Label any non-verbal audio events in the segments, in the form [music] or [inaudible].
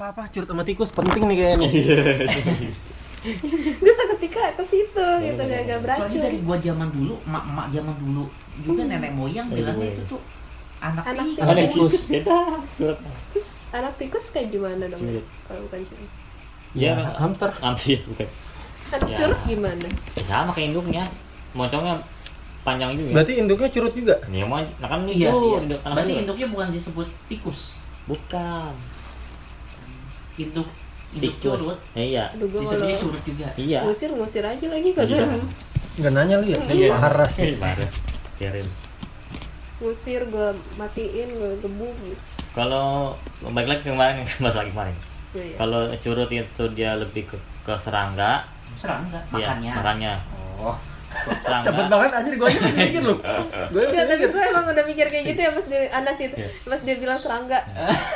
apa-apa curut sama tikus penting nih kayaknya. gue seketika ke situ gitu gak gak Soalnya beracun dari gua zaman dulu, emak-emak zaman dulu juga nenek moyang Iya, bilangnya iya. itu tuh anak, Anak tikus. Ada tikus. Beda. Terus anak tikus kayak gimana dong Curut. kalau bukan curut Ya, hamster. [laughs] Hampir bukan. anak Ya. curut gimana Ya, sama kayak induknya. Moncongnya panjang juga. Berarti induknya curut juga. Ya mau, nah kan Iya, iya. induk anak Berarti curut. induknya bukan disebut tikus. bukan Induk induk tikus. curut. Ya, iya. aduh gue kalau curut juga. Iya. ngusir ngusir aja lagi kagak Iya. Enggak nanya lu ya? Iya. Parah. Bares. Biarin. ngusir gue matiin gue gebuk Kalau balik lagi ke kemarin, [laughs] bahas lagi kemarin. Iya, iya. Kalau curut itu dia lebih ke, ke serangga, Serangga Iya, makannya. makannya. Oh. Cepet banget anjir gue aja mikir lu. Gue Nggak, tapi gue emang udah mikir kayak gitu ya pas dia Anas itu Iya. pas dia bilang serangga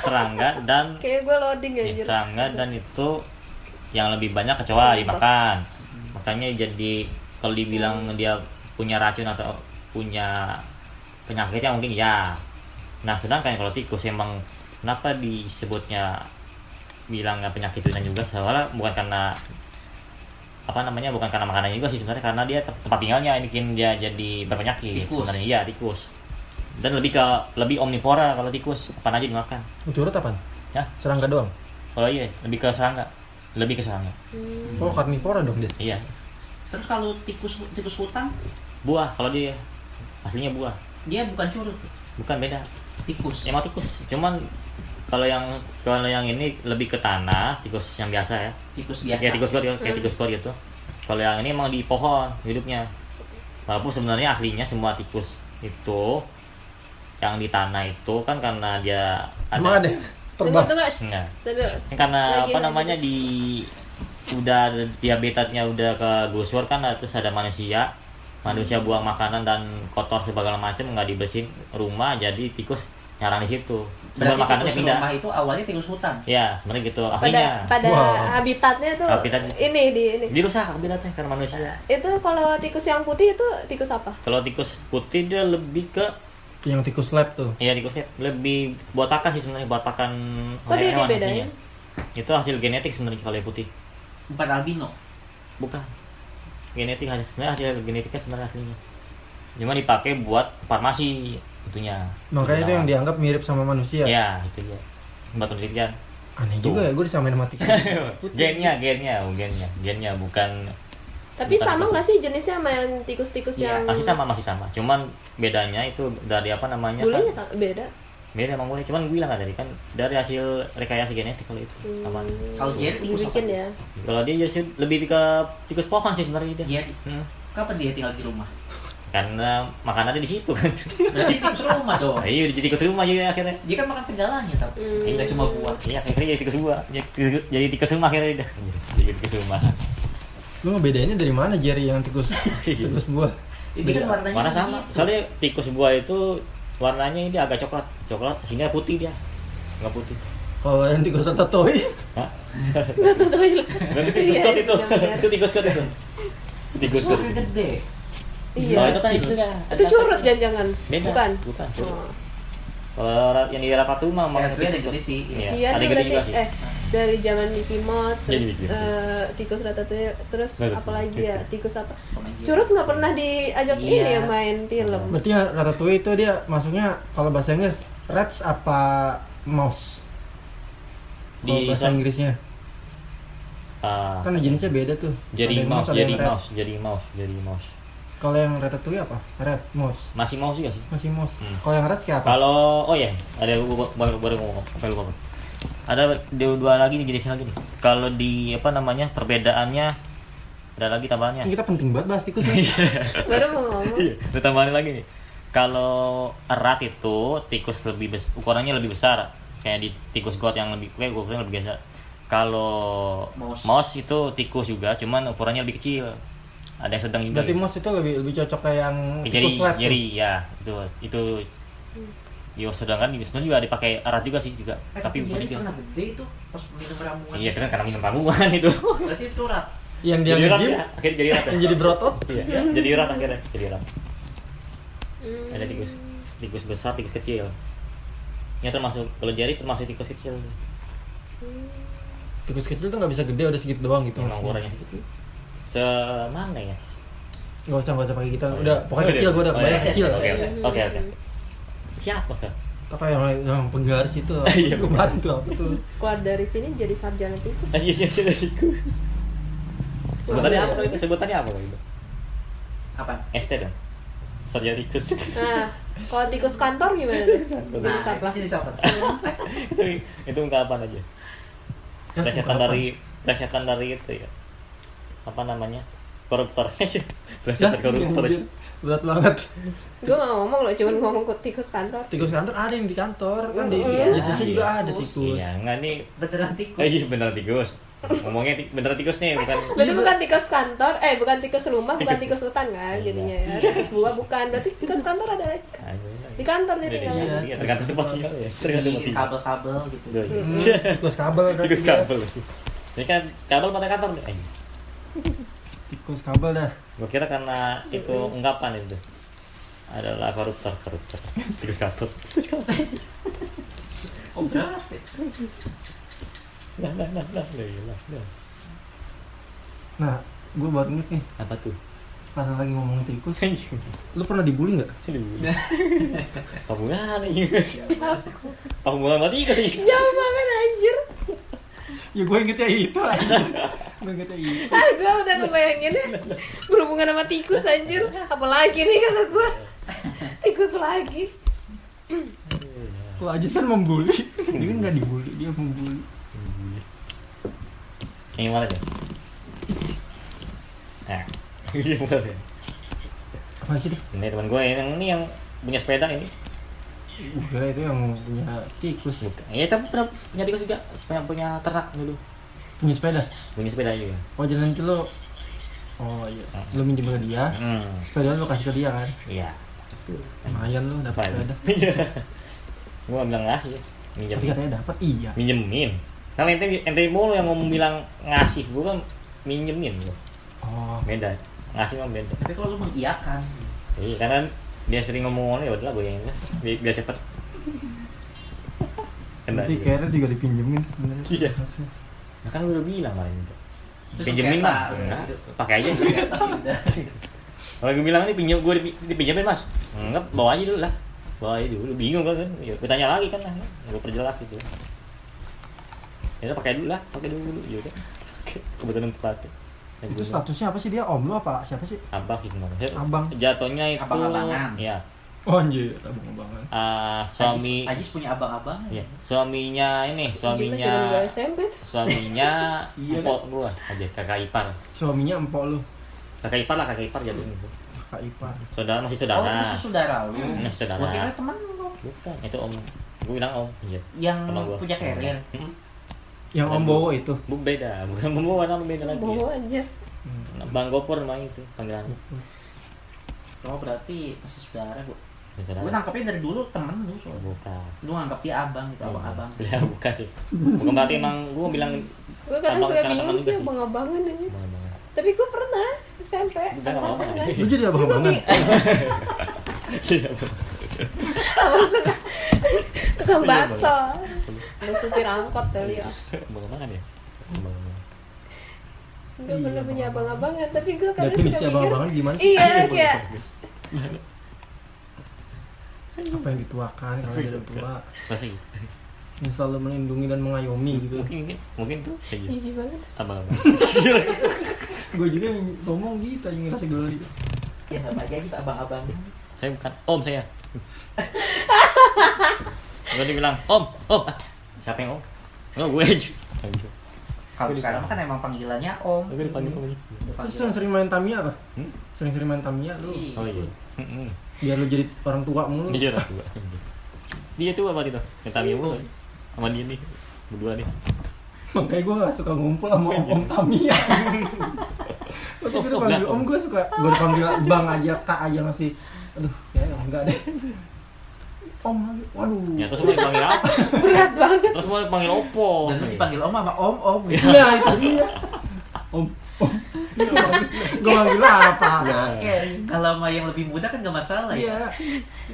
serangga dan [laughs] kayak gue loading ya, anjir serangga dan itu yang lebih banyak kecoa dimakan. Makanya jadi kalau dibilang dia punya racun atau punya penyakitnya mungkin ya. Nah, sedangkan kalau tikus emang kenapa disebutnya bilang nggak penyakit itu juga soalnya bukan karena apa namanya bukan karena makanannya juga sih sebenarnya karena dia te- tempat tinggalnya yang bikin dia jadi berpenyakit Tikus. sebenarnya iya tikus dan lebih ke lebih omnivora kalau tikus apa aja dimakan curut apa? ya Serangga doang. kalau iya lebih ke serangga lebih ke serangga Hmm. Oh, karnivora dong dia. iya Terus kalau tikus tikus hutan buah kalau dia aslinya buah dia bukan curut, bukan beda tikus. emang tikus cuman kalau yang kalau yang ini lebih ke tanah tikus yang biasa ya. Tikus biasa. kayak tikus god ya, kayak tikus god gitu kalau yang ini emang di pohon hidupnya. Walaupun sebenarnya aslinya semua tikus itu yang di tanah itu kan karena dia Emang ada ada terbang. tunggu enggak. karena Lagi, apa lagi. namanya di udah di habitatnya udah ke gusur kan terus ada manusia manusia buang makanan dan kotor segala macam nggak dibersihin rumah jadi tikus nyarang di situ Berarti makanannya tikus pindah rumah itu awalnya tikus hutan. ya sebenarnya gitu pada aslinya pada Wow. habitatnya tuh Habitatnya. ini di ini dirusak habitatnya karena manusia itu kalau tikus yang putih itu tikus apa kalau tikus putih dia lebih ke Yang tikus lab tuh. ya tikusnya lebih buat pakan sih sebenarnya buat pakan Kok dia hewan dibedain? aslinya. itu hasil genetik sebenarnya kalau yang putih Bukan albino. bukan genetik hanya sebenarnya hasil genetiknya sebenarnya aslinya. Cuma dipakai buat farmasi itunya. Makanya itu yang dianggap mirip sama manusia. ya itu dia. Buat penelitian Aneh Tuh. juga ya gue disamain sama [laughs] tikus. gennya gennya oh, gennya. Gennya bukan tapi Bukan sama nggak sih jenisnya sama yang tikus-tikus Iya, yang masih sama masih sama. Cuman bedanya itu dari apa namanya kan? bulunya sa- beda beda emang boleh cuman gue bilang kan tadi kan dari hasil rekayasa genetik kalau itu Hmm, aman Kalau dibikin apa? ya kalau dia jadi lebih ke tikus pohon sih sebenarnya dia Jerry. Hmm. Kapan dia tinggal di rumah? karena makanannya di situ kan Berarti tikus rumah dong. Nah, [laughs] iya jadi tikus rumah jadi akhirnya Dia kan makan segalanya tapi Hmm. enggak cuma buah. iya akhirnya jadi tikus rumah jadi, jadi tikus rumah akhirnya udah jadi tikus rumah Lu ngebedainnya dari mana Jerry yang tikus [laughs] tikus buah? Ini kan warnanya warna sama gitu. soalnya tikus buah itu warnanya ini agak coklat. Coklat sini putih dia. Nggak putih. Kalau yang tikus Hah? nggak tahu tahu Berarti tikus Iya, kot itu. itu tikus kot itu. Tikus kot. Gede. iya. Oh, itu kan itu dah. itu curut jangan-jangan? Bukan? Bukan, curut. Oh. Kalau yang di Rapatuma mah Ya, ada gede sih. Iya, ada tuh gede juga sih. Dari zaman Mickey Mouse Jadi terus Mickey Mouse. eh, tikus ratatouille terus Betul, apa lagi ya tikus apa Pemain curut nggak pernah diajak Iya. ini ya main film berarti yang ratatouille itu dia masuknya kalau bahasa Inggris rats apa mouse? Kalau Di bahasa Inggrisnya Ah, kan jenisnya beda tuh. jadi Ada mouse, ada jadi rat. mouse, jadi mouse, jadi mouse. Kalau yang ratatouille apa? Rat, mouse. Masih mouse juga sih. Masih mouse. Hmm. Kalau yang rats kayak apa? Kalau oh ya, ada gua- gua- baru baru ngomong, apa lupa. Ada dua, dua lagi nih jenisnya lagi nih. Kalau di apa namanya perbedaannya ada lagi tambahannya. Ini kita penting banget bahas tikus Iya. nih. baru mau ngomong Iya, ada tambahan lagi nih. Kalau erat itu tikus lebih bes ukurannya lebih besar. Kayak di tikus got yang lebih kayak ukurannya lebih besar. Kalau Mouse. mouse itu tikus juga, cuman ukurannya lebih kecil. Ada yang sedang juga. Berarti gitu. mouse itu lebih lebih cocok kayak yang jadi tikus lab. tuh. jadi ya itu itu Yo sedangkan di sebenarnya juga dipakai erat juga sih juga, Eh, tapi juga. pernah gede itu pas minum ramuan. Iya, itu kan karena minum ramuan itu. Berarti itu rat. Yang dia jadi nge-gym, ya, akhirnya jadi erat. ya. yang jadi berotot. Iya, jadi erat akhirnya, jadi erat. Hmm. Ada tikus, tikus besar, tikus kecil. Ini termasuk kalau jari termasuk tikus kecil. tikus kecil tuh nggak bisa gede udah segitu doang gitu emang ukurannya segitu semana ya nggak usah nggak usah pakai kita udah pokoknya kecil gue udah Oh, iya. kecil oke oke oke oke siapa? Kan apa yang yang penggaris itu. [laughs] Iya. kemarin tuh apa tuh. Keluar dari sini jadi sarjana tikus. Iya iya iya iya. sebutannya apa? itu sebutannya apa itu? Apa? ST dong. Sarjana tikus. Nah kalau tikus kantor gimana tuh? Jadi Nah, jenis apa? tuh? [laughs] itu itu ungkapan aja. Plesetan ungkapan. dari plesetan dari itu ya. Apa namanya koruptor. [laughs] Ya plesetan koruptor aja. berat banget. Gue gak ngomong loh cuman ngomong ke tikus kantor. Tikus kantor ada yang di kantor kan di Iya. JCC juga ada Tikus. tikus. Iya enggak nih Beneran tikus. eh, iya bener tikus. Ngomongnya ti- bener tikus nih bukan. [laughs] Berarti bukan tikus kantor eh bukan tikus rumah bukan Tikus. tikus hutan kan Iya. jadinya ya. Tikus buah bukan berarti tikus kantor ada lagi. Iya. di kantor dia Iya, iya, iya, tergantung tempat tinggal ya tergantung tempat Di tinggal. kabel-kabel gitu. Iya, iya. Hmm, tikus kabel kan tikus kabel. Ini kan kabel pada kantor. Nih Tikus kabel dah Gue kira karena itu ungkapan itu adalah koruptor, koruptor. Tikus kabel. Oh, berat. ya? Nah, nah, nah, nah, nah, nah, nah. nah gue baru inget nih Apa tuh? karena lagi ngomongin tikus lu pernah dibully nggak? Kamu nggak mati sih? jauh banget anjir ya gue ingetnya itu gue itu ah gue udah ngebayangin ya berhubungan sama tikus anjir apalagi nih kata gue tikus lagi kalau Ajis kan membuli dia kan nggak dibully dia membuli Yang mana ya? Nah, iya bener ya. apa sih deh Ini teman gue yang ini yang punya sepeda ini. gue itu yang punya tikus Bukan. Ya, tapi pernah punya tikus juga. Punya punya ternak dulu. Punya sepeda? Punya sepeda juga. oh jalan itu lo? Oh iya. Lo minjem ke dia? Hmm. sepeda lo kasih ke dia kan? Iya. lumayan lo dapat sepeda. Iya. [laughs] Gua bilang ngasih. Minjem. tapi katanya dapat iya. Minjemin. Kalau ente ente mulu yang ngomong bilang ngasih. Gua kan minjemin gua. Oh. Beda. Ngasih mah beda. Tapi kalau lu mengiyakan, iya karena dia sering ngomong ya udahlah gue yang ini biar, biar cepet. Nanti juga. kayaknya juga dipinjemin sebenarnya. Iya. Nah, kan udah bilang kemarin juga. Terus pinjemin ya, gitu. pakai aja. Sudah. kalau gue bilang nih pinjam gue dipinjemin mas. Enggak bawa aja dulu lah. Bawa aja dulu. Bingung kan. Ya, gue tanya lagi kan lah gue perjelas gitu. Ya udah pakai dulu lah. Pakai dulu ya udah. Kebetulan pakai Ya, itu statusnya apa sih dia? Om lo apa? Siapa sih? Abang sih sebenarnya. Abang. jatuhnya itu Abang-abangan. ya oh anjir abang abangan ah, suami Ajis, Ajis punya abang-abang. ya suaminya ini suaminya SMP tuh suaminya [laughs] Iya, empok gua aja kakak ipar suaminya empok lu kakak ipar lah kakak ipar jatuhnya itu kakak ipar saudara masih Oh, saudara masih saudara lu. Masih saudara. Gua kira temen lu. bukan itu om gue bilang om iya Yang Teman gua. punya carrier. Hmm. yang om bowo itu Bu beda [laughs] bukan membawa nama beda lagi bawa aja bang gopur main itu panggilan Oh, berarti masih saudara, Bu. Gue nangkepnya dari dulu temen lu soalnya. bukan. Lu nganggap dia abang gitu, abang-abang. ya [laughs] bukan. Sih. Bukan berarti emang gue bilang gue kadang Abang- suka bingung sih juga sih. abang-abangan aja tapi gue pernah SMP lu jadi abang abangan Iya, abang suka tukang bakso. ada supir angkot kali ya. Bang banget ya gue Iya, pernah punya abang-abangan. tapi gue kadang suka mikir abang-abangan gimana sih? iya kayak apa yang dituakan kalau jadi tua? Masih. yang selalu melindungi dan mengayomi gitu. Mungkin mungkin mungkin tuh. Kayak gitu. Jijik banget. Abang-abang gue juga yang ngomong gitu yang ngerasa geli Ya nama aja Ajis abang-abang. saya bukan om saya. Gue dibilang om om. Siapa yang om? Oh gue aja. Kalau sekarang kan emang panggilannya Om. gue dipanggil om aja terus sering-sering main Tamiya apa? Hmm? sering-sering main Tamiya lu. Iya. oh iya. Hmm, biar lu jadi orang tua mulu. Dia lah dua dia tuh apa itu yang tadi mulu sama dia nih berdua nih. Makanya gue gak suka ngumpul sama om, om Tamiya. [laughs] Masih gue Oh, panggil om gue suka gue panggil bang aja kak aja masih. Aduh ya enggak deh. Om lagi waduh. Ya terus mau dipanggil apa? [laughs] Berat banget. Terus mau dipanggil opo? Dan lu dipanggil Om sama Om Om. iya itu dia. Om om [laughs] gue panggil apa Kalau sama yang lebih muda kan gak masalah ya. iya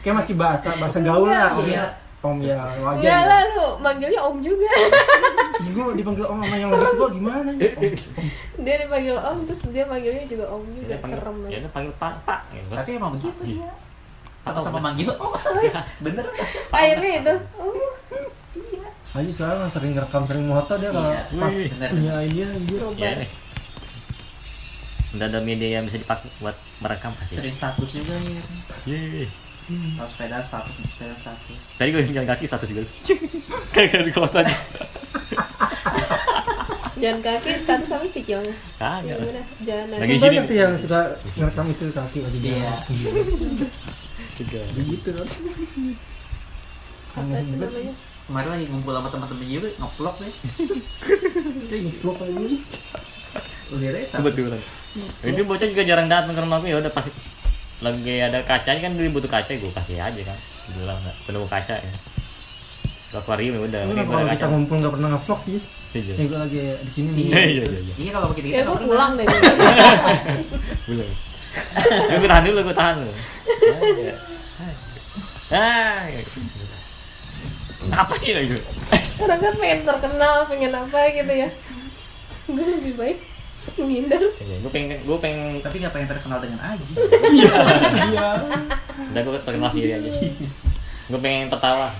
kayak masih bahasa bahasa gaul lah om Iya. ya om ya wajar Enggak ya. lah lu manggilnya om juga. Gua dipanggil om sama yang gitu gua gimana ya dia dipanggil om terus dia manggilnya juga om juga Dia panggil- serem ya udah panggil pak pak gitu. Tapi emang begitu Iya. ya. Apa sama manggil? Oh, [laughs] bener. Akhirnya itu. Oh, Aji sekarang sering ngerekam sering moto dia kalau Iya, pas punya ya nih udah ada media yang bisa dipakai buat merekam kasih Sering status juga ya. Yeay. Kalau sepeda status, sepeda status. tadi gue jalan kaki status juga [laughs] kayak di kotanya jalan kaki status apa sih kilnya? kagak? Jalan Lagi sini banyak yang suka ngerekam itu kaki Iya. jalan sendiri tiga begitu kan Apa itu namanya? Kemarin lagi ngumpul sama teman-teman juga ngeplok deh. Vlog aja Udah deh. status. Kebetulan itu bocah juga jarang datang ke rumahku ya udah pasti lagi ada kaca kan dulu butuh kaca gue kasih aja kan bilang nggak penuh kaca ya ke akuarium ya udah ini kalau kita kaca ngumpul nggak pernah ngevlog sih? Iya. ya gue lagi di sini nih Iya, iya, iya, iya. Iya kalau begitu Ya gue pulang deh. belum [laughs] Ya, gue tahan dulu gue tahan dulu ah ya. apa sih lagi Orang kan pengen terkenal, pengen apa gitu ya. Gue lebih baik menghindar. gue pengen gue pengen Tapi nggak pengen terkenal dengan Aji. iya. Udah gue terkenal sendiri aja. Gue pengen tertawa.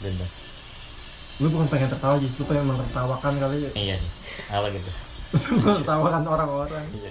Dan udah. lu bukan pengen tertawa Jis. Lu pengen menertawakan kali ya. Iya. Sih apa gitu? Menertawakan orang-orang. Iya